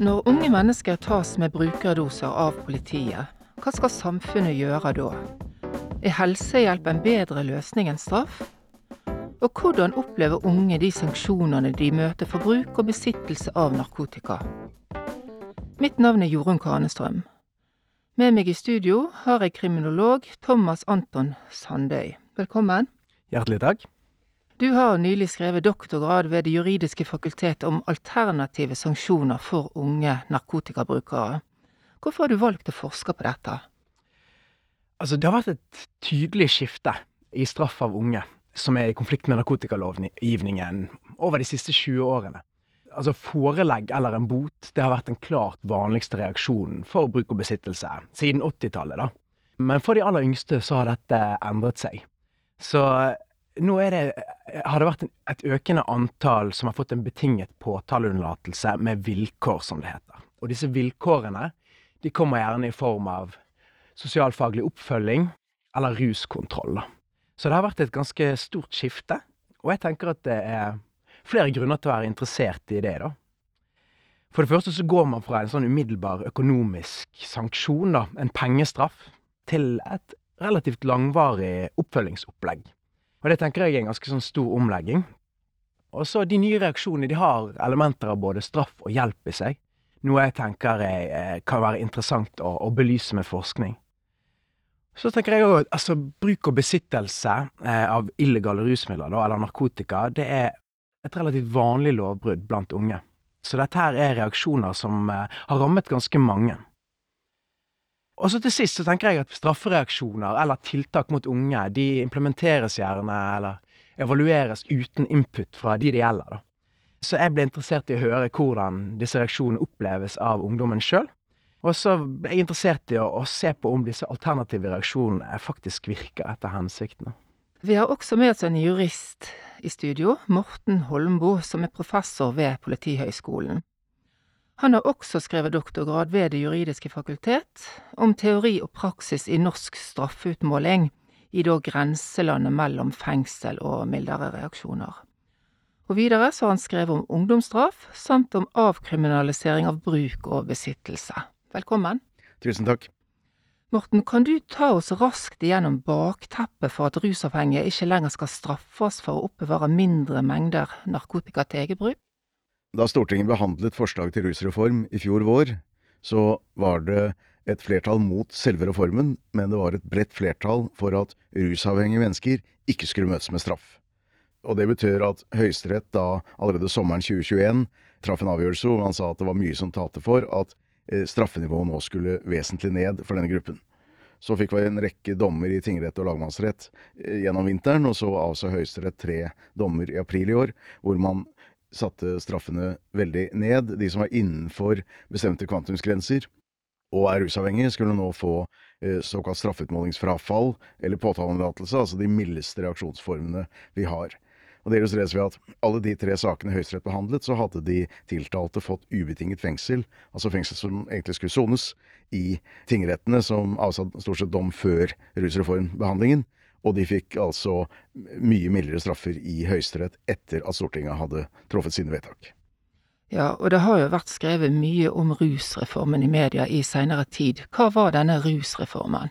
Når unge mennesker tas med brukerdoser av politiet, hva skal samfunnet gjøre da? Er helsehjelp en bedre løsning enn straff? Og hvordan opplever unge de sanksjonene de møter for bruk og besittelse av narkotika? Mitt navn er Jorunn Kanestrøm. Med meg i studio har jeg kriminolog Thomas Anton Sandøy. Velkommen. Hjertelig takk. Du har nylig skrevet doktorgrad ved Det juridiske fakultet om alternative sanksjoner for unge narkotikabrukere. Hvorfor har du valgt å forske på dette? Altså, det har vært et tydelig skifte i straff av unge som er i konflikt med narkotikalovgivningen over de siste 20 årene. Altså Forelegg eller en bot det har vært den klart vanligste reaksjonen for bruk og besittelse siden 80-tallet. da. Men for de aller yngste så har dette endret seg. Så nå det, har det vært et økende antall som har fått en betinget påtaleunnlatelse med vilkår, som det heter. Og disse vilkårene de kommer gjerne i form av sosialfaglig oppfølging eller ruskontroll. Så det har vært et ganske stort skifte, og jeg tenker at det er flere grunner til å være interessert i det, da. For det første så går man fra en sånn umiddelbar økonomisk sanksjon, da, en pengestraff, til et relativt langvarig oppfølgingsopplegg. Og det tenker jeg er en ganske sånn stor omlegging. Og så de nye reaksjonene, de har elementer av både straff og hjelp i seg. Noe jeg tenker er, eh, kan være interessant å, å belyse med forskning. Så tenker jeg òg altså bruk og besittelse eh, av illegale rusmidler, da, eller narkotika, det er et relativt vanlig lovbrudd blant unge. Så dette her er reaksjoner som eh, har rammet ganske mange. Og så til sist så tenker jeg at straffereaksjoner eller tiltak mot unge, de implementeres gjerne eller evalueres uten input fra de det gjelder, da. Så jeg ble interessert i å høre hvordan disse reaksjonene oppleves av ungdommen sjøl. Og så ble jeg interessert i å, å, se på om disse alternative reaksjonene faktisk virker etter hensiktene. Vi har også med oss en jurist i studio, Morten Holmboe, som er professor ved Politihøgskolen. Han har også skrevet doktorgrad ved Det juridiske fakultet om teori og praksis i norsk straffeutmåling i da grenselandet mellom fengsel og mildere reaksjoner. Og videre så har han skrevet om ungdomsstraff, samt om avkriminalisering av bruk og besittelse. Velkommen. Tusen takk. Morten, kan du ta oss raskt igjennom bakteppet for at rusavhengige ikke lenger skal straffes for å oppbevare mindre mengder narkotika til eget bruk? Da Stortinget behandlet forslag til rusreform i fjor vår, så var det et flertall mot selve reformen, men det var et bredt flertall for at rusavhengige mennesker ikke skulle møtes med straff. Og det betyr at Høyesterett da allerede sommeren 2021 traff en avgjørelse hvor man sa at det var mye som talte for at Eh, straffenivået nå skulle vesentlig ned for denne gruppen. Så fikk vi en rekke dommer i tingrett og lagmannsrett eh, gjennom vinteren, og så avsa Høyesterett tre dommer i april i år, hvor man satte straffene veldig ned. De som var innenfor bestemte kvantumsgrenser og er rusavhengige, skulle nå få eh, såkalt straffeutmålingsfrafall eller påtaleunnlatelse, altså de mildeste reaksjonsformene vi har. Og Det illustreres ved at alle de tre sakene Høyesterett behandlet, så hadde de tiltalte fått ubetinget fengsel, altså fengsel som egentlig skulle sones, i tingrettene, som avsa stort sett dom før rusreformbehandlingen. Og de fikk altså mye mildere straffer i Høyesterett etter at Stortinget hadde truffet sine vedtak. Ja, og det har jo vært skrevet mye om rusreformen i media i seinere tid. Hva var denne rusreformen?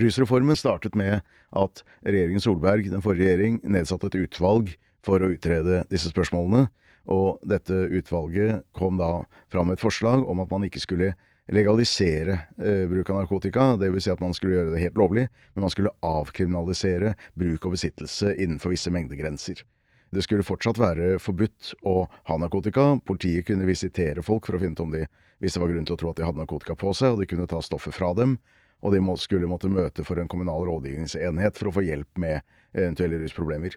Rusreformen startet med at regjeringen Solberg, den forrige regjering, nedsatte et utvalg for å utrede disse spørsmålene. Og dette utvalget kom da fram med et forslag om at man ikke skulle legalisere eh, bruk av narkotika, dvs. Si at man skulle gjøre det helt lovlig, men man skulle avkriminalisere bruk og besittelse innenfor visse mengdegrenser. Det skulle fortsatt være forbudt å ha narkotika. Politiet kunne visitere folk for å finne ut om de, hvis det var grunn til å tro at de hadde narkotika på seg, og de kunne ta stoffet fra dem og de skulle måtte møte for en kommunal rådgivningsenhet for å få hjelp med eventuelle rusproblemer.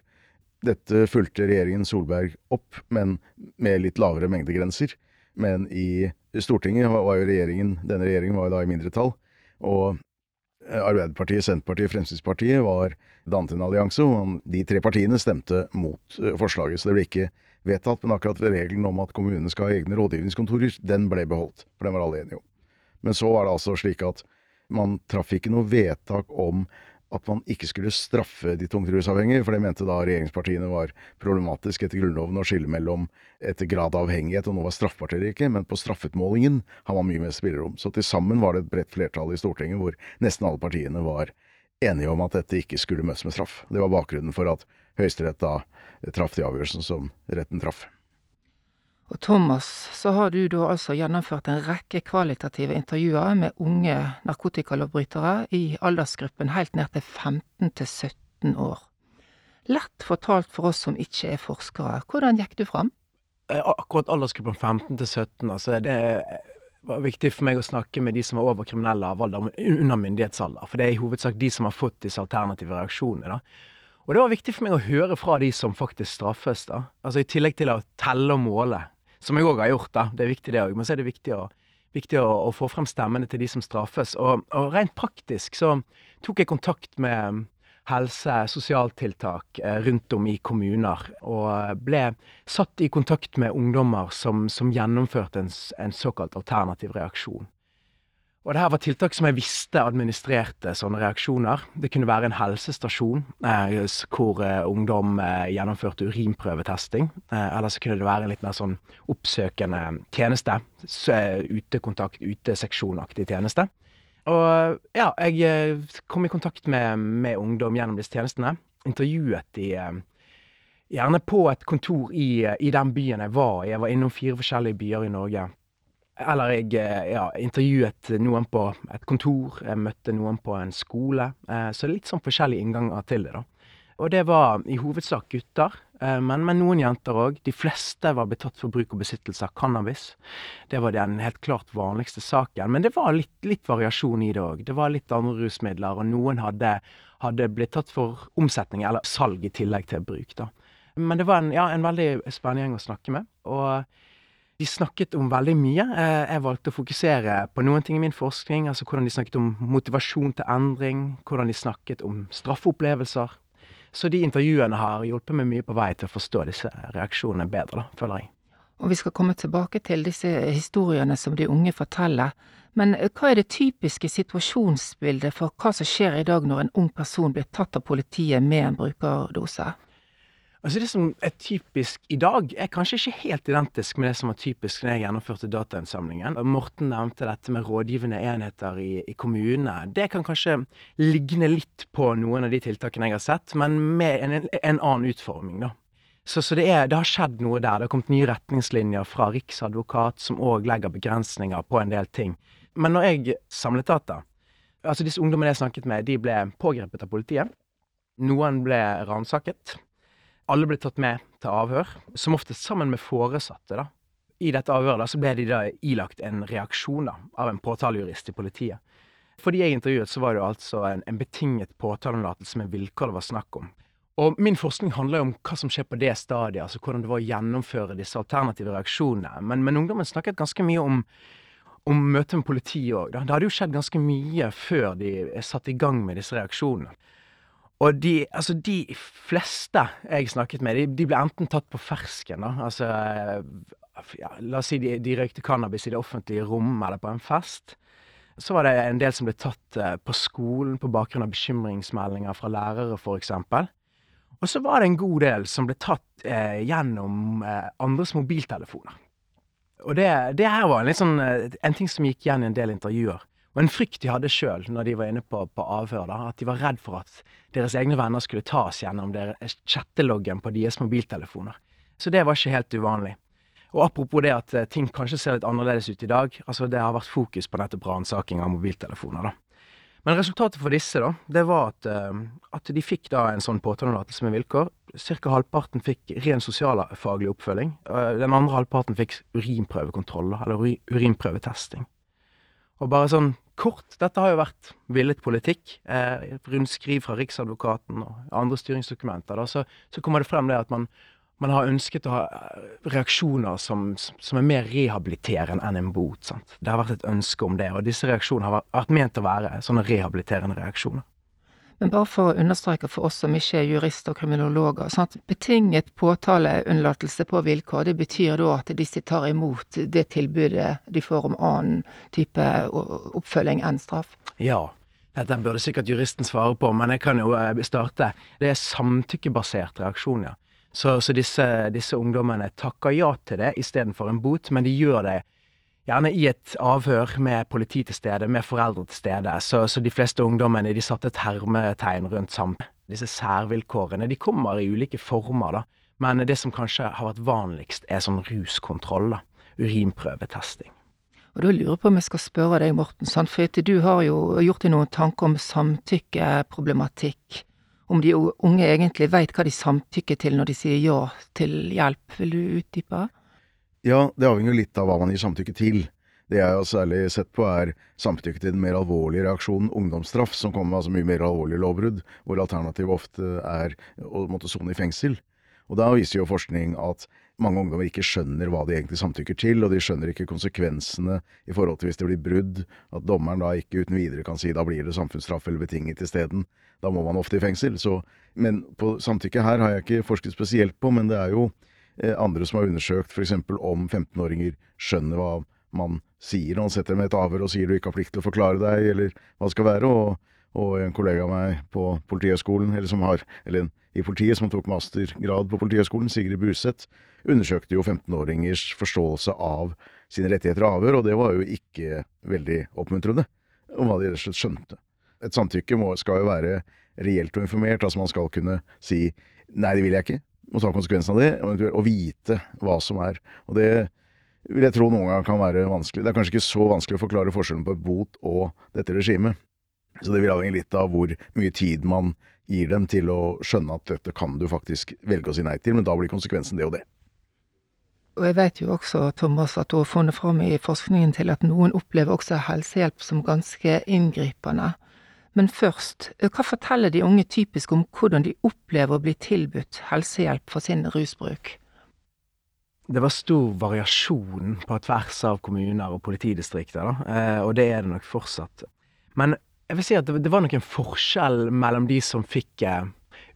Dette fulgte regjeringen Solberg opp, men med litt lavere mengdegrenser. Men i Stortinget var jo regjeringen, denne regjeringen var jo da i mindretall. Og Arbeiderpartiet, Senterpartiet Fremskrittspartiet var dannet en allianse, og de tre partiene stemte mot eh, forslaget. Så det ble ikke vedtatt. Men akkurat regelen om at kommunene skal ha egne rådgivningskontorer, den ble beholdt. For den var alle enige om. Men så var det altså slik at man traff ikke noe vedtak om at man ikke skulle straffe de tungt rusavhengige, for det mente da regjeringspartiene var problematisk etter Grunnloven å skille mellom etter grad av avhengighet og noe var straffbart eller ikke, men på straffutmålingen har man mye mer spillerom. Så til sammen var det et bredt flertall i Stortinget hvor nesten alle partiene var enige om at dette ikke skulle møtes med straff. Det var bakgrunnen for at Høyesterett da traff de avgjørelsen som retten traff. Og Thomas, så har du da altså gjennomført en rekke kvalitative intervjuer med unge narkotikalovbrytere i aldersgruppen helt ned til 15 til 17 år. Lett fortalt for oss som ikke er forskere. Hvordan gikk du fram? Eh, akkurat aldersgruppen 15 til 17, altså det var viktig for meg å snakke med de som var over kriminell lavalder, under myndighetsalder. For det er i hovedsak de som har fått disse alternative reaksjonene. da. Og det var viktig for meg å høre fra de som faktisk straffes, da. Altså i tillegg til å telle og måle, som jeg òg har gjort, da. Det er viktig, det òg. Men så er det viktig å viktig å, å, få frem stemmene til de som straffes. Og, og, rent praktisk så tok jeg kontakt med helse- sosialtiltak eh, rundt om i kommuner, og ble satt i kontakt med ungdommer som, som gjennomførte en, en, såkalt alternativ reaksjon. Og det her var tiltak som jeg visste administrerte sånne reaksjoner. Det kunne være en helsestasjon eh, hvor eh, ungdom eh, gjennomførte urinprøvetesting. Eh, eller så kunne det være en litt mer sånn oppsøkende tjeneste. Eh, utekontakt, uteseksjonaktig tjeneste. Og ja, jeg eh, kom i kontakt med, med ungdom gjennom disse tjenestene. Intervjuet de gjerne på et kontor i, i, den byen jeg var i. Jeg var innom fire forskjellige byer i Norge. Eller jeg eh, ja, intervjuet noen på et kontor, jeg møtte noen på en skole. Så litt sånn forskjellige innganger til det, da. Og det var i hovedsak gutter, eh, men, men noen jenter òg. De fleste var blitt tatt for bruk og besittelse av cannabis. Det var den helt klart vanligste saken. Men det var litt, litt variasjon i det òg. Det var litt andre rusmidler, og noen hadde, hadde, blitt tatt for omsetning eller salg i tillegg til bruk. da. Men det var en, ja, en veldig spennende gjeng å snakke med. og de snakket om veldig mye. Eh, jeg valgte å fokusere på noen ting i min forskning. altså Hvordan de snakket om motivasjon til endring, hvordan de snakket om straffeopplevelser, så de intervjuene har hjulpet meg mye på vei til å forstå disse reaksjonene bedre, da, føler jeg. Og vi skal komme tilbake til disse historiene som de unge forteller. Men eh, hva er det typiske situasjonsbildet for hva som skjer i dag når en ung person blir tatt av politiet med en brukerdose? Altså Det som er typisk i dag, er kanskje ikke helt identisk med det som var typisk når jeg gjennomførte datainnsamlingen. Morten nevnte dette med rådgivende enheter i, i kommunene. Det kan kanskje ligne litt på noen av de tiltakene jeg har sett, men med en, en annen utforming, da. Så, så det, er, det, har skjedd noe der. Det har kommet nye retningslinjer fra Riksadvokat som òg legger begrensninger på en del ting. Men når jeg samlet data Altså disse ungdommene jeg snakket med, de ble pågrepet av politiet. Noen ble ransaket. Alle ble tatt med til avhør, som oftest sammen med foresatte. da. I dette avhøret da, så ble de da ilagt en reaksjon da, av en påtalejurist i politiet. For de jeg intervjuet, så var det jo altså en, en betinget påtaleunnlatelse med vilkår det var snakk om. Og min forskning handler jo om hva som skjer på det stadiet, altså hvordan det var å gjennomføre disse alternative reaksjonene. Men, men ungdommen snakket ganske mye om, om møtet med politiet òg. Det hadde jo skjedd ganske mye før de satte i gang med disse reaksjonene. Og de, altså de fleste jeg snakket med, de, de ble enten tatt på fersken, da. Altså ja, La oss si de, de, røykte cannabis i det offentlige rom eller på en fest. Så var det en del som ble tatt uh, på skolen på bakgrunn av bekymringsmeldinger fra lærere, f.eks. Og så var det en god del som ble tatt eh, gjennom eh, andres mobiltelefoner. Og det, det her var en, sånn, en ting som gikk igjen i en del intervjuer. Og en frykt de hadde sjøl når de var inne på, på avhør. da, At de var redd for at deres egne venner skulle tas gjennom chatteloggen på deres mobiltelefoner. Så det var ikke helt uvanlig. Og apropos det at eh, ting kanskje ser litt annerledes ut i dag. altså Det har vært fokus på nettopp ransaking av mobiltelefoner. da. Men resultatet for disse da, det var at, uh, at de fikk da en sånn påtalelatelse med vilkår. Cirka halvparten fikk ren sosialfaglig oppfølging. Den andre halvparten fikk urinprøvekontroll, eller urinprøvetesting. Og bare sånn kort, dette har jo vært villet politikk. Eh, rundskriv fra Riksadvokaten og andre styringsdokumenter. Da, så, så, kommer det frem det at man, man, har ønsket å ha eh, reaksjoner som, som er mer rehabiliterende enn en bot. Sant? Det har vært et ønske om det, og disse reaksjonene har vært, vært ment å være sånne rehabiliterende reaksjoner. Men bare for å understreke for oss som ikke er jurister og kriminologer. Sånn at betinget påtaleunnlatelse på vilkår, det betyr da at disse tar imot det tilbudet de får om annen type oppfølging enn straff? Ja, Dette burde sikkert juristen svare på, men jeg kan jo eh, starte. Det er samtykkebasert reaksjon, ja. Så, så disse, disse, ungdommene takker ja til det istedenfor en bot, men de gjør det gjerne i et avhør med politi til stede, med foreldre til stede. Så, så de fleste ungdommene de satte et hermetegn rundt sammen. Disse særvilkårene de kommer i ulike former, da. Men det som kanskje har vært vanligst, er sånn ruskontroll, da. Urinprøvetesting. Og da lurer jeg på om jeg skal spørre deg, Morten, sant? du har jo gjort deg noen tanker om samtykkeproblematikk. Om de unge egentlig veit hva de samtykker til når de sier ja til hjelp. Vil du utdype? Ja, det avhenger litt av hva man gir samtykke til. Det jeg har særlig sett på, er samtykke til den mer alvorlige reaksjonen ungdomsstraff, som kommer med altså mye mer alvorlige lovbrudd, hvor alternativet ofte er å måtte sone i fengsel. Og da viser jo forskning at mange ungdommer ikke skjønner hva de egentlig samtykker til, og de skjønner ikke konsekvensene i forhold til hvis det blir brudd, at dommeren da ikke uten videre kan si da blir det samfunnsstraff eller betinget isteden. Da må man ofte i fengsel. Så, men på samtykke her har jeg ikke forsket spesielt på, men det er jo andre som har undersøkt f.eks. om 15-åringer skjønner hva man sier når man setter dem i et avhør og sier du ikke har plikt til å forklare deg, eller hva det skal være. og og en kollega av meg på Politihøgskolen, eller som har, eller en i politiet som tok mastergrad på Politihøgskolen, Sigrid Buseth, undersøkte jo 15-åringers forståelse av sine rettigheter og avhør, og det var jo ikke veldig oppmuntrende om hva de rett og slett skjønte. Et samtykke må, skal jo være reelt og informert, altså man skal kunne si nei, det vil jeg ikke, og ta konsekvensen av det, og vite hva som er. Og det vil jeg tro noen ganger kan være vanskelig. Det er kanskje ikke så vanskelig å forklare forskjellen på bot og dette regimet. Så det vil avhenge litt av hvor mye tid man gir dem til å skjønne at dette kan du faktisk velge å si nei til, men da blir konsekvensen det og det. Og jeg vet jo også, Thomas, at du har funnet fram i forskningen til at noen opplever også helsehjelp som ganske inngripende. Men først, hva forteller de unge typisk om hvordan de opplever å bli tilbudt helsehjelp for sin rusbruk? Det var stor variasjon på tvers av kommuner og politidistrikter, da. Eh, og det er det nok fortsatt. Men jeg vil si at det, det var nok en forskjell mellom de som fikk eh,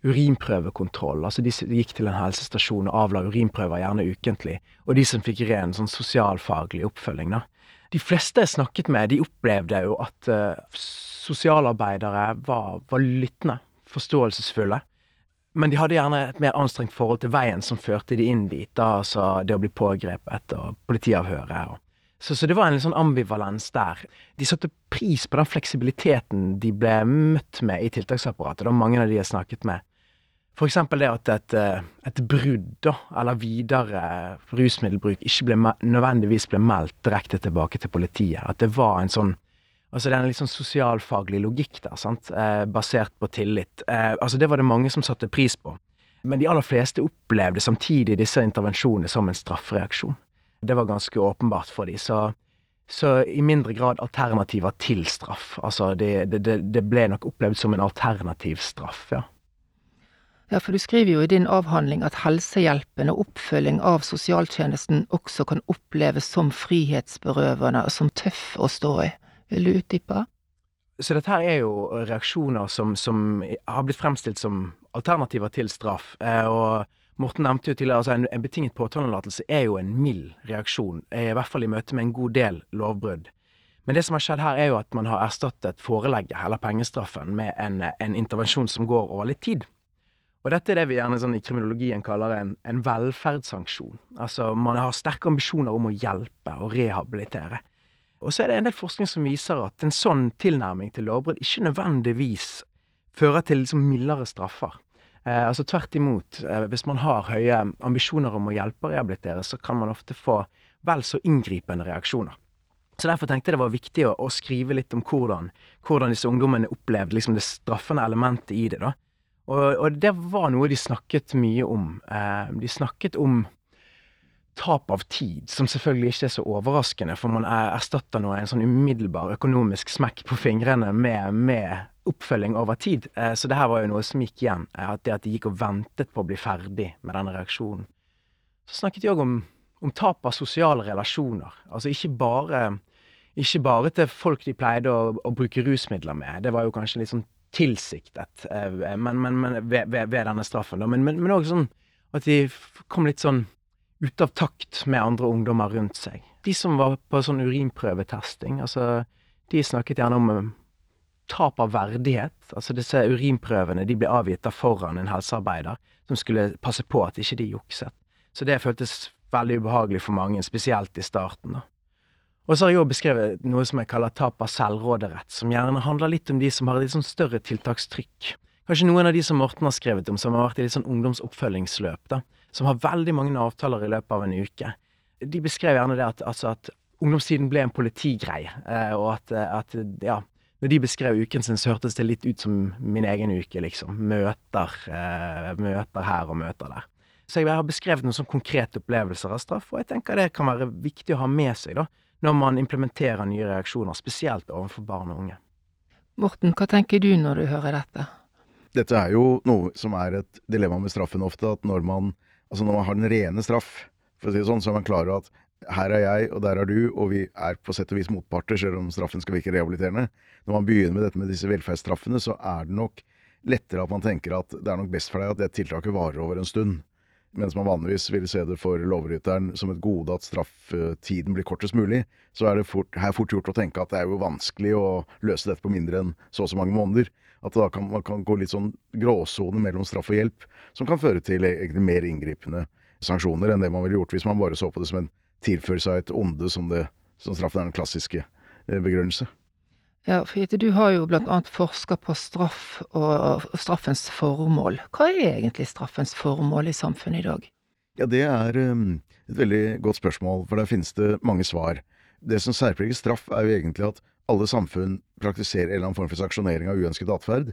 urinprøvekontroll, altså de som gikk til en helsestasjon og avla urinprøver gjerne ukentlig, og de som fikk ren sånn sosialfaglig oppfølging, da. De fleste jeg snakket med, de opplevde jo at uh, sosialarbeidere var, var lyttende, forståelsesfulle. Men de hadde gjerne et mer anstrengt forhold til veien som førte de inn dit, da, altså det å bli pågrepet og politiavhøret. og så, så, det var en litt sånn ambivalens der. De satte pris på den fleksibiliteten de ble møtt med i tiltaksapparatet. Det var mange av de jeg snakket med. Eksempel det at et, eh, et brudd, eller videre rusmiddelbruk, ikke ble, nødvendigvis ble meldt direkte tilbake til politiet. At det var en sånn Altså det er en litt sånn sosialfaglig logikk der, sant, eh, basert på tillit. Eh, altså det var det mange som satte pris på. Men de aller fleste opplevde samtidig disse intervensjonene som en straffereaksjon. Det var ganske åpenbart for dem. så, så i mindre grad alternativer til straff. Altså, det, det, det ble nok opplevd som en alternativ straff, ja. Ja, for du skriver jo i din avhandling at helsehjelpen og oppfølging av sosialtjenesten også kan oppleves som frihetsberøvende og som tøff å stå i. Vil du utdype? Så dette her er jo reaksjoner som, som har blitt fremstilt som alternativer til straff. Eh, og Morten nevnte jo tidligere altså en, en betinget påtalelatelse er jo en mild reaksjon, i hvert fall i møte med en god del lovbrudd. Men det som har skjedd her, er jo at man har erstattet forelegget, eller pengestraffen, med en, en intervensjon som går over litt tid. Og dette er det vi gjerne sånn i kriminologien kaller en, en velferdssanksjon. Altså man har sterke ambisjoner om å hjelpe og rehabilitere. Og så er det en del forskning som viser at en sånn tilnærming til lovbrudd ikke nødvendigvis fører til liksom mildere straffer. Eh, altså tvert imot, eh, hvis man har høye ambisjoner om å hjelpe og rehabilitere, så kan man ofte få vel så inngripende reaksjoner. Så Derfor tenkte jeg det var viktig å, å skrive litt om hvordan, hvordan disse ungdommene opplevde liksom det straffende elementet i det. da. Og, og, det var noe de snakket mye om. Eh, de snakket om tap av tid, som selvfølgelig ikke er så overraskende, for man erstatter nå en sånn umiddelbar økonomisk smekk på fingrene med, med oppfølging over tid. Eh, så det her var jo noe som gikk igjen. Eh, at det at de gikk og ventet på å bli ferdig med denne reaksjonen. Så snakket de òg om, om, tap av sosiale relasjoner. Altså ikke bare, ikke bare til folk de pleide å, å, bruke rusmidler med. Det var jo kanskje litt sånn tilsiktet eh, men, men, men ved, ved, denne straffen. Da. Men òg sånn at de kom litt sånn ute av takt med andre ungdommer rundt seg. De som var på sånn urinprøvetesting, altså de snakket gjerne om tap av verdighet. Altså disse urinprøvene de ble avgitt av foran en helsearbeider som skulle passe på at ikke de jukset. Så det føltes veldig ubehagelig for mange, spesielt i starten. da. Og så har jeg òg beskrevet noe som jeg kaller tap av selvråderett, som gjerne handler litt om de som har et litt sånn større tiltakstrykk. Kanskje noen av de som Morten har skrevet om, som har vært i litt sånn ungdomsoppfølgingsløp, da, som har veldig mange avtaler i løpet av en uke. De beskrev gjerne det at, altså at ungdomstiden ble en politigreie, eh, og at, at, ja Når de beskrev uken sin, så hørtes det litt ut som min egen uke, liksom. Møter, eh, møter her og møter der. Så jeg har beskrevet noen sånn konkrete opplevelser av straff, og jeg tenker det kan være viktig å ha med seg, da når man implementerer nye reaksjoner, spesielt overfor barn og unge. Morten, hva tenker du når du hører dette? Dette er jo noe som er et dilemma med straffen ofte, at når man, altså når man har den rene straff, for å si det sånn, så er man klar over at her er jeg, og der er du, og vi er på sett og vis motparter, selv om straffen skal virke rehabiliterende. Når man begynner med dette med disse velferdsstraffene, så er det nok lettere at man tenker at det er nok best for deg at det tiltaket varer over en stund mens man vanligvis vil se det for lovbryteren som et gode at strafftiden blir kortest mulig, så er det fort, her fort gjort å tenke at det er jo vanskelig å løse dette på mindre enn så og så mange måneder. At da kan, man kan gå litt sånn gråsone mellom straff og hjelp, som kan føre til egentlig mer inngripende sanksjoner enn det man ville gjort hvis man bare så på det som en tilførelse av et onde, som, det, som straffen er den klassiske eh, begrunnelse. Ja, for du har jo blant annet forska på straff og straffens formål. Hva er egentlig straffens formål i samfunnet i dag? Ja, det er um, et veldig godt spørsmål, for der finnes det mange svar. Det som særpreger straff, er jo egentlig at alle samfunn praktiserer en eller annen form for sanksjonering av uønsket atferd,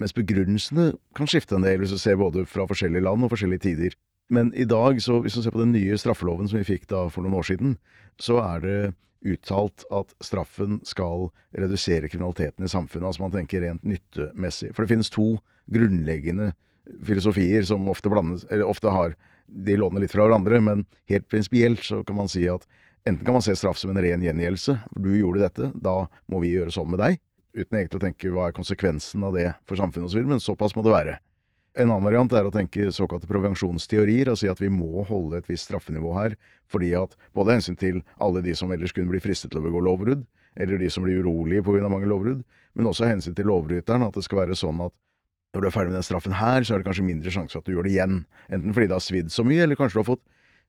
mens begrunnelsene kan skifte en del hvis du ser både fra forskjellige land og forskjellige tider. Men i dag, så hvis du ser på den nye straffeloven som vi fikk da for noen år siden, så er det uttalt at straffen skal redusere kriminaliteten i samfunnet. Altså man tenker rent nyttemessig. For det finnes to grunnleggende filosofier som ofte blandes, ofte har De låner litt fra hverandre, men helt prinsipielt så kan man si at enten kan man se straff som en ren gjengjeldelse. Du gjorde dette, da må vi gjøre sånn med deg. Uten egentlig å tenke hva er konsekvensen av det for samfunnet osv., men såpass må det være. En annen variant er å tenke såkalte prevensjonsteorier, og si at vi må holde et visst straffenivå her, fordi at både hensyn til alle de som ellers kunne bli fristet til å begå lovbrudd, eller de som blir urolige pga. mange lovbrudd, men også hensyn til lovbryteren, at det skal være sånn at når du er ferdig med den straffen her, så er det kanskje mindre sjanse at du gjør det igjen. Enten fordi det har svidd så mye, eller kanskje du har fått,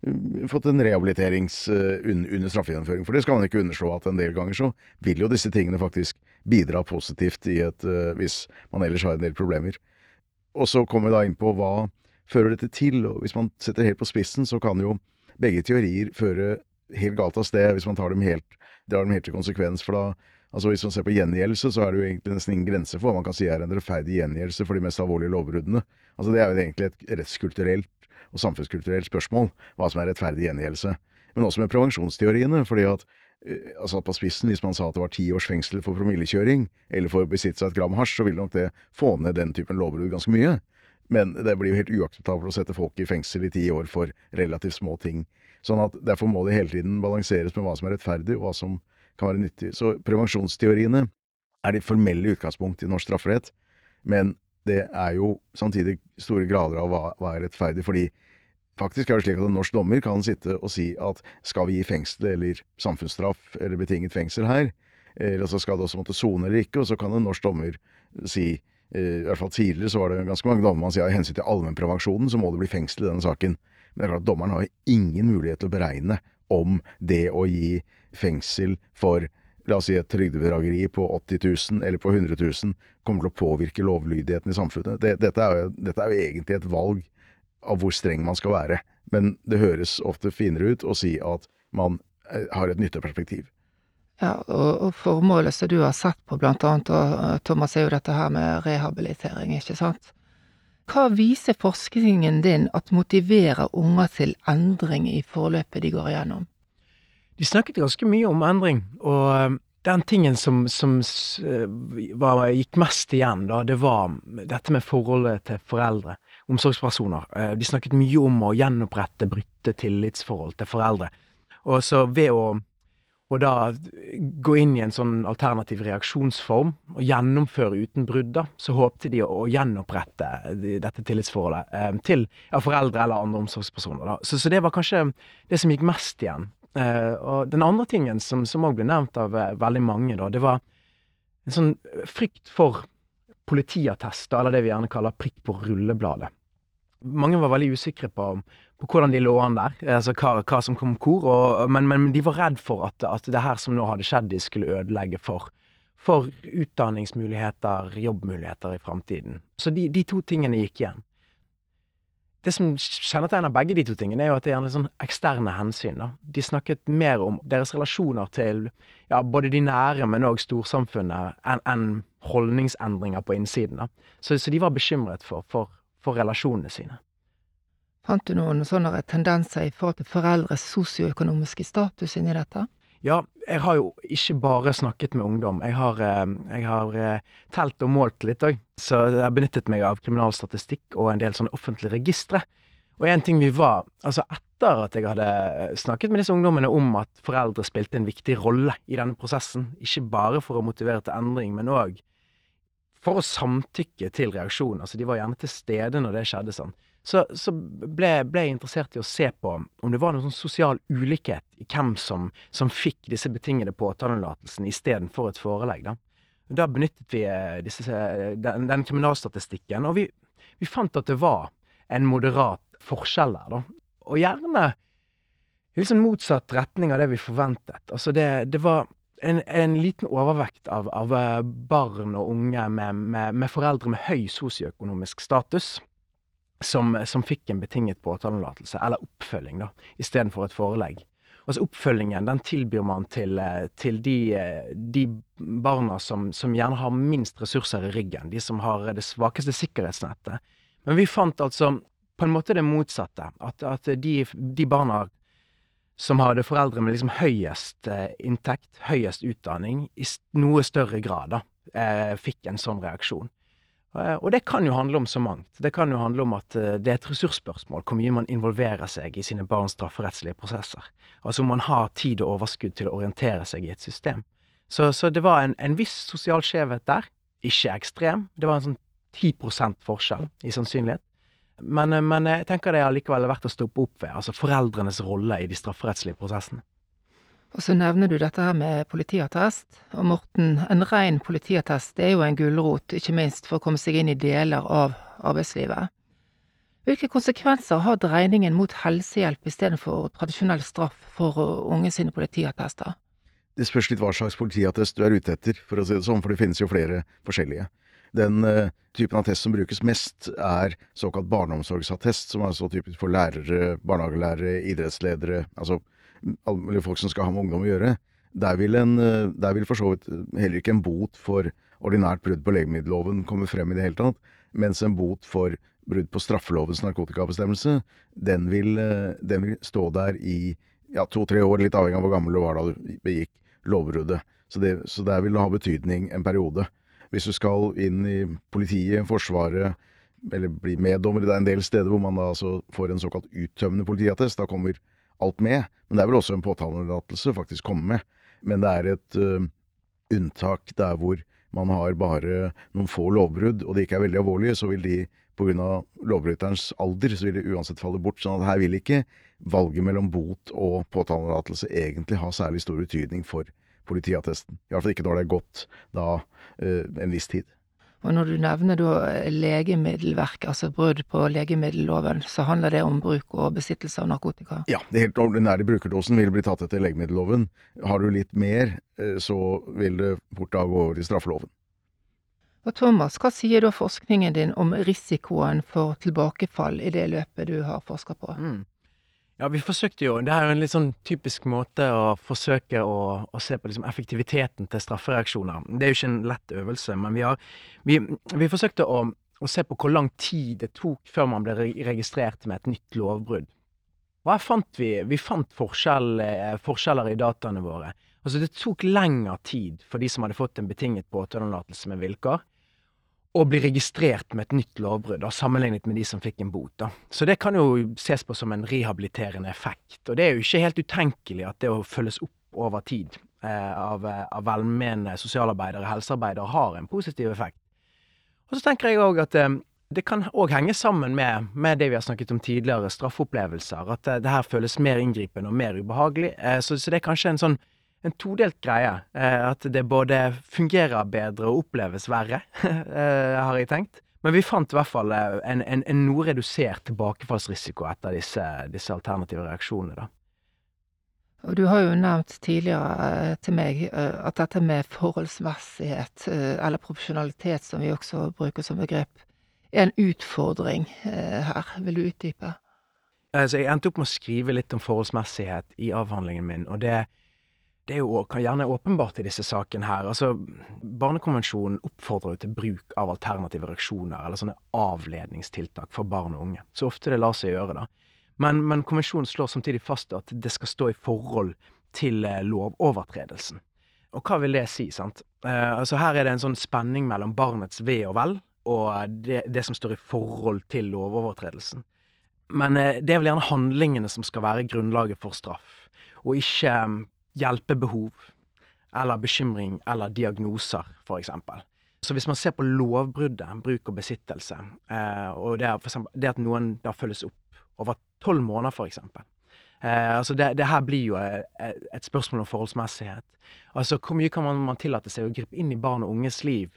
uh, fått en rehabiliterings uh, under straffegjennomføring. For det skal man ikke underslå at en del ganger så vil jo disse tingene faktisk bidra positivt i et, uh, hvis man ellers har en del problemer. Og så kommer vi da inn på hva fører dette til, og hvis man setter helt på spissen, så kan jo begge teorier føre helt galt av sted hvis man tar dem helt, drar dem helt til konsekvens. For da, altså hvis man ser på gjengjeldelse, så er det jo egentlig nesten ingen grense for hva man kan si er en rettferdig gjengjeldelse for de mest alvorlige lovbruddene. Altså det er jo egentlig et rettskulturelt og samfunnskulturelt spørsmål, hva som er rettferdig gjengjeldelse. Men også med prevensjonsteoriene, fordi at altså på spissen, hvis man sa at det var ti års fengsel for promillekjøring, eller for å besitte seg et gram hasj, så ville nok det få ned den typen lovbrudd ganske mye. Men det blir jo helt uakseptabelt å sette folk i fengsel i ti år for relativt små ting. Sånn at derfor må det hele tiden balanseres med hva som er rettferdig, og hva som kan være nyttig. Så prevensjonsteoriene er de formelle utgangspunkt i norsk strafferett, men det er jo samtidig store grader av hva, hva er rettferdig, fordi Faktisk er det slik at en norsk dommer kan sitte og si at skal vi gi fengsel eller samfunnsstraff eller betinget fengsel her, eller så skal det også måtte sone eller ikke, og så kan en norsk dommer si eh, i hvert fall tidligere så var det ganske mange dommer man sier av hensyn til allmennprevensjonen så må det bli fengsel i denne saken. Men det er klart at dommeren har ingen mulighet til å beregne om det å gi fengsel for la oss si et trygdebedrageri på 80 000 eller på 100 000 kommer til å påvirke lovlydigheten i samfunnet. Det, dette, er jo, dette, er jo, egentlig et valg av hvor streng man skal være. Men det høres ofte finere ut å si at man eh, har et nytteperspektiv. Ja, og, og formålet som du har sett på, blant annet, og eh, Thomas, er jo dette her med rehabilitering, ikke sant? Hva viser forskningen din at motiverer unger til endring i forløpet de går igjennom? De snakket ganske mye om endring, og eh, den tingen som, som var, gikk mest igjen, da, det var dette med forholdet til foreldre omsorgspersoner. Eh, de snakket mye om å gjenopprette brutte tillitsforhold til foreldre. Og så ved å, å da gå inn i en sånn alternativ reaksjonsform og gjennomføre uten brudd, da, så håpte de å gjenopprette dette tillitsforholdet eh, til ja, foreldre eller andre omsorgspersoner. Da. Så, så, det var kanskje det som gikk mest igjen. Eh, og den andre tingen som òg ble nevnt av veldig mange, da, det var en sånn frykt for politiattest, eller det vi gjerne kaller prikk på rullebladet. Mange var veldig usikre på, på hvordan de lå an der, altså hva, hva som kom hvor, og, men, men, de var redd for at, at, det her som nå hadde skjedd, de skulle ødelegge for, for utdanningsmuligheter, jobbmuligheter i framtiden. Så de, de to tingene gikk igjen det som kjennetegner begge de to tingene, er jo at det er gjerne sånn eksterne hensyn. Da. De snakket mer om deres relasjoner til ja, både de nære, men òg storsamfunnet, enn en holdningsendringer på innsiden. Da. Så, så de var bekymret for, for, for, relasjonene sine. Fant du noen sånne tendenser i forhold til foreldres sosioøkonomiske status inni dette? Ja, jeg har jo ikke bare snakket med ungdom. Jeg har, eh, jeg har eh, telt og målt litt òg. Så jeg har benyttet meg av kriminalstatistikk og en del sånne offentlige registre. Og en ting vi var Altså, etter at jeg hadde snakket med disse ungdommene om at foreldre spilte en viktig rolle i denne prosessen, ikke bare for å motivere til endring, men òg for å samtykke til reaksjon. Altså, de var gjerne til stede når det skjedde sånn så, så ble, ble, jeg interessert i å se på om det var noen sånn sosial ulikhet i hvem som, som fikk disse betingede påtalelatelsene istedenfor et forelegg. Da. da benyttet vi eh, disse, eh, den, den, kriminalstatistikken, og vi, vi, fant at det var en moderat forskjell der. Da. Og gjerne i liksom motsatt retning av det vi forventet. Altså det, det var en, en, liten overvekt av, av, eh, barn og unge med, med, med foreldre med høy sosioøkonomisk status som, som fikk en betinget påtaletillatelse, eller oppfølging, da, istedenfor et forelegg. Altså Oppfølgingen den tilbyr man til, eh, til de, eh, de, barna som, som, gjerne har minst ressurser i ryggen, de som har det svakeste sikkerhetsnettet. Men vi fant altså på en måte det motsatte. At, at de, de, barna som hadde foreldre med liksom høyest eh, inntekt, høyest utdanning, i noe større grad da, fikk en sånn reaksjon. Eh, og det kan jo handle om så mangt. Det kan jo handle om at eh, det er et ressursspørsmål hvor mye man involverer seg i sine barns strafferettslige prosesser. Altså om man har tid og overskudd til å orientere seg i et system. Så, så det var en, en, viss sosial skjevhet der. Ikke ekstrem. Det var en sånn 10% forskjell i sannsynlighet. Men, eh, men jeg tenker det allikevel er verdt å stoppe opp ved. Altså foreldrenes rolle i de strafferettslige prosessene. Og så nevner du dette her med politiattest. Og Morten, en ren politiattest er jo en gulrot, ikke minst for å komme seg inn i deler av arbeidslivet. Hvilke konsekvenser har dreiningen mot helsehjelp istedenfor tradisjonell straff for unge sine politiattester? Det spørs litt hva slags politiattest du er ute etter, for å si det sånn, for det finnes jo flere forskjellige. Den uh, typen attest som brukes mest, er såkalt barneomsorgsattest, som er så typisk for lærere, barnehagelærere, idrettsledere, altså alle folk som skal ha med ungdom å gjøre, der vil, en, eh, der vil for så vidt heller ikke en bot for ordinært brudd på legemiddelloven komme frem i det hele tatt, mens en bot for brudd på straffelovens narkotikabestemmelse, den vil, eh, den vil stå der i ja, to-tre år, litt avhengig av hvor gammel du var da du begikk lovbruddet. Så, det, så der vil det ha betydning en periode. Hvis du skal inn i politiet, Forsvaret, eller bli meddommer, det er en del steder hvor man da altså får en såkalt uttømmende politiattest. Da kommer alt med. Men det er vel også en påtalelatelse faktisk komme med. Men det er et uh, unntak der hvor man har bare noen få lovbrudd, og de ikke er veldig alvorlige, så vil de pga. lovbryterens alder, så vil de uansett falle bort. sånn at her vil ikke valget mellom bot og påtalelatelse egentlig ha særlig stor betydning for politiattesten. I hvert fall ikke når det er gått da uh, en viss tid. Og når du nevner da legemiddelverk, altså brudd på legemiddelloven, så handler det om bruk og besittelse av narkotika? Ja, det helt ordinære brukerdosen vil bli tatt etter legemiddelloven. Har du litt mer, eh, så vil det fort da gå over i straffeloven. Og Thomas, hva sier da forskningen din om risikoen for tilbakefall i det løpet du har forska på? Mm. Ja, vi forsøkte jo Det er jo en litt sånn typisk måte å forsøke å, å se på liksom effektiviteten til straffereaksjoner. Det er jo ikke en lett øvelse, men vi har Vi, vi forsøkte å, å, se på hvor lang tid det tok før man ble registrert med et nytt lovbrudd. Her fant vi Vi fant forskjell, eh, forskjeller i dataene våre. Altså, det tok lengre tid for de som hadde fått en betinget påtaletillatelse med vilkår, å bli registrert med et nytt lovbrudd, sammenlignet med de som fikk en bot. Da. Så det kan jo ses på som en rehabiliterende effekt. Og det er jo ikke helt utenkelig at det å følges opp over tid eh, av, eh, av velmenende sosialarbeidere og helsearbeidere har en positiv effekt. Og så tenker jeg òg at eh, det kan òg henge sammen med, med, det vi har snakket om tidligere, straffeopplevelser. At eh, det her føles mer inngripende og mer ubehagelig. Eh, så, så, det er kanskje en sånn en todelt greie. Eh, at det både fungerer bedre og oppleves verre, eh, har jeg tenkt. Men vi fant i hvert fall eh, en, en, en noe redusert tilbakefallsrisiko etter disse, disse alternative reaksjonene. da. Og du har jo nevnt tidligere til meg at dette med forholdsmessighet, eller proporsjonalitet som vi også bruker som begrep, er en utfordring her. Vil du utdype? Altså, jeg endte opp med å skrive litt om forholdsmessighet i avhandlingen min, og det, det er jo gjerne åpenbart i disse sakene her. Altså, Barnekonvensjonen oppfordrer jo til bruk av alternative reaksjoner, eller sånne avledningstiltak for barn og unge. Så ofte det lar seg gjøre, da. Men, men konvensjonen slår samtidig fast at det skal stå i forhold til eh, lovovertredelsen. Og hva vil det si, sant? Eh, altså Her er det en sånn spenning mellom barnets ve og vel og det, det som står i forhold til lovovertredelsen. Men eh, det er vel gjerne handlingene som skal være grunnlaget for straff, og ikke hjelpebehov eller bekymring eller diagnoser, eksempel. Så hvis man ser på lovbruddet, bruk og besittelse, eh, og det, eksempel, det at noen da følges opp over tolv måneder, eksempel. Eh, altså det, det her blir jo et, et spørsmål om forholdsmessighet. Altså hvor mye kan man, man tillate seg å gripe inn i barn og unges liv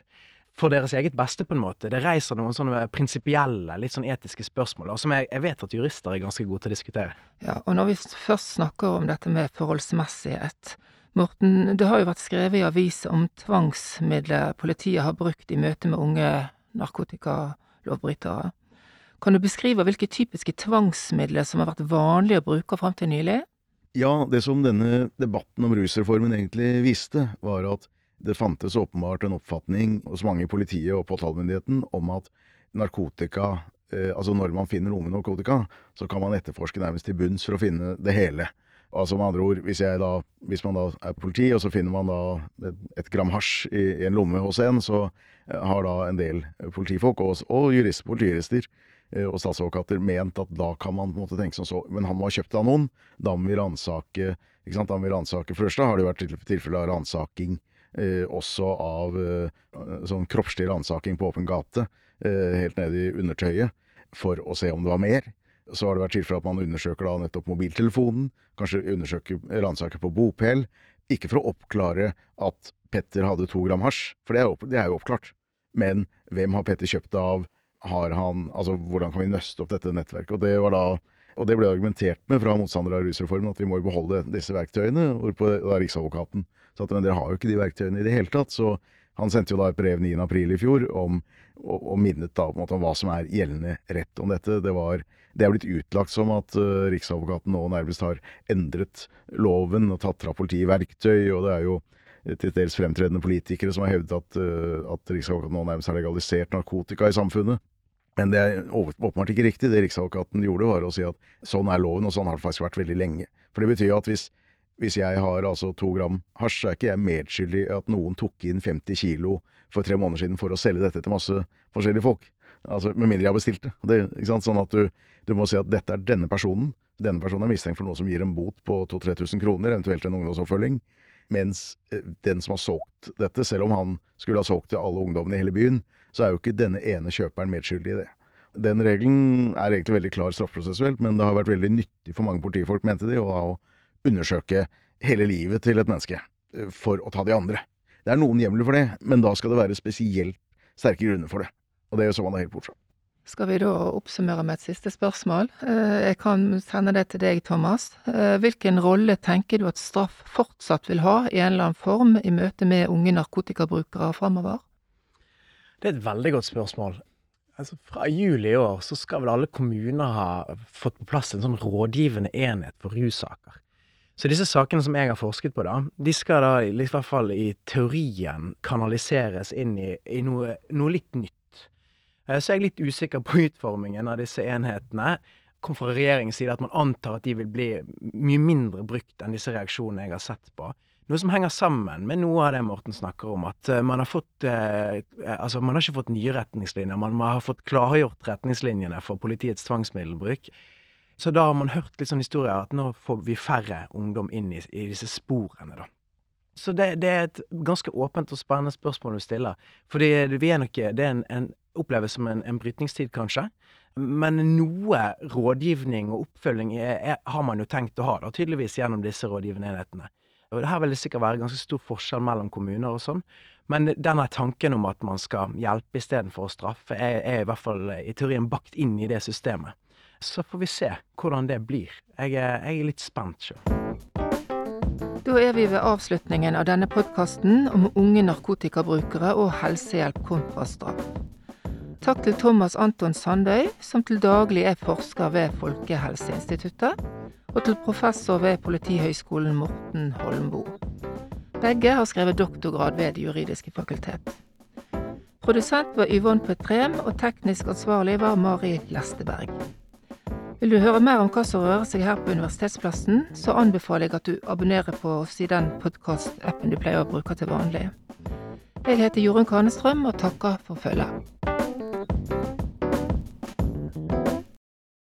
for deres eget beste, på en måte? Det reiser noen sånne prinsipielle, litt sånn etiske spørsmål, og som jeg, jeg vet at jurister er ganske gode til å diskutere. Ja, og når vi først snakker om dette med forholdsmessighet Morten, det har jo vært skrevet i aviser om tvangsmidler politiet har brukt i møte med unge narkotikalovbrytere. Kan du beskrive hvilke typiske tvangsmidler som har vært vanlige å bruke fram til nylig? Ja, det som denne debatten om rusreformen egentlig viste, var at det fantes åpenbart en oppfatning hos mange i politiet og påtalemyndigheten om at narkotika eh, Altså når man finner noe med narkotika, så kan man etterforske nærmest til bunns for å finne det hele. Altså med andre ord, hvis, da, hvis man da er politi, og så finner man da et, gram hasj i, i en lomme hos en, så eh, har da en del politifolk og, og jurister, politijurister eh, og statsadvokater ment at da kan man måte tenke som så Men han må ha kjøpt det av noen. Da må vi ransake ikke sant? Da må vi ransake For det har det vært tilfelle av ransaking også av eh, sånn kroppslig ransaking på åpen gate, eh, helt nede i undertøyet, for å se om det var mer. Så har det vært tilfelle at man undersøker da nettopp mobiltelefonen, kanskje undersøker ransaker på bopel. Ikke for å oppklare at Petter hadde to gram hasj, for det er, opp, det er jo oppklart. Men hvem har Petter kjøpt det av? Har han Altså, hvordan kan vi nøste opp dette nettverket? Og det var da og det ble argumentert med fra motstandere av rusreformen, at vi må beholde disse verktøyene. Hvorpå da Riksadvokaten sa at men dere har jo ikke de verktøyene i det hele tatt. Så han sendte jo da et brev 9. april i fjor om, og, og minnet da på en måte om hva som er gjeldende rett om dette. Det, var, det er blitt utlagt som at uh, Riksadvokaten nå nærmest har endret loven og tatt fra politiet verktøy, og det er jo til dels fremtredende politikere som har hevdet at, uh, at Riksadvokaten nå nærmest har legalisert narkotika i samfunnet. Men det er åpenbart ikke riktig. Det Riksadvokaten gjorde, var å si at sånn er loven, og sånn har det faktisk vært veldig lenge. For det betyr jo at hvis, hvis jeg har altså to gram hasj, så er ikke jeg medskyldig i at noen tok inn 50 kilo for tre måneder siden for å selge dette til masse forskjellige folk. Altså, Med mindre jeg har bestilt det. det? Sånn at du, du må si at dette er denne personen. Denne personen er mistenkt for noe som gir en bot på 2000-3000 kroner, eventuelt en ungdomsoppfølging. Mens eh, den som har solgt dette, selv om han skulle ha solgt til alle ungdommene i hele byen, så er jo ikke denne ene kjøperen medskyldig i det. Den regelen er egentlig veldig klar straffeprosessuelt, men det har vært veldig nyttig for mange politifolk, mente de, og undersøke hele livet til et menneske eh, for å ta de andre. Det er noen hjemler for det, men da skal det være spesielt sterke grunner for det. Og det er jo så man er helt bort fra. Skal vi da oppsummere med et siste spørsmål? Eh, Jeg kan sende det til deg, Thomas. Eh, Hvilken rolle tenker du at straff fortsatt vil ha i en eller annen form i møte med unge narkotikabrukere framover? Det er et veldig godt spørsmål. Altså, fra juli i år så skal vel alle kommuner ha fått på plass en sånn rådgivende enhet for russaker. Så disse sakene som jeg har forsket på, da, de skal da i hvert fall i teorien kanaliseres inn i, i noe, noe litt nytt. Eh, Så jeg er litt usikker på utformingen av disse enhetene. Kom fra regjeringens side at man antar at de vil bli mye mindre brukt enn disse reaksjonene jeg har sett på. Noe som henger sammen med noe av det Morten snakker om, at eh, man har fått eh, Altså, man har ikke fått nye retningslinjer, man har fått klargjort retningslinjene for politiets tvangsmiddelbruk. Så da har man hørt litt sånn historier at nå får vi færre ungdom inn i, i disse sporene, da. Så det, det er et ganske åpent og spennende spørsmål du stiller. Fordi vi er nok Det er en, en oppleves som en, en brytningstid, kanskje. Men noe rådgivning og oppfølging er, er, har man jo tenkt å ha, da, tydeligvis gjennom disse rådgivende enhetene. Og det her vil det sikkert være ganske stor forskjell mellom kommuner og sånn, men denne tanken om at man skal hjelpe istedenfor å straffe, er, er i hvert fall i teorien bakt inn i det systemet. Så får vi se hvordan det blir. Jeg er, jeg er litt spent sjøl. Da er vi ved avslutningen av denne podkasten om unge narkotikabrukere og helsehjelp kontra straff. Takk til Thomas Anton Sandøy, som til daglig er forsker ved Folkehelseinstituttet, og til professor ved Politihøgskolen Morten Holmboe. Begge har skrevet doktorgrad ved Det juridiske fakultet. Produsent var Yvonne Petrem, og teknisk ansvarlig var Mari Lesteberg. Vil du høre mer om hva som rører seg her på Universitetsplassen, så anbefaler jeg at du abonnerer på oss i den podkast-appen du pleier å bruke til vanlig. Jeg heter Jorunn Kanestrøm og takker for følget.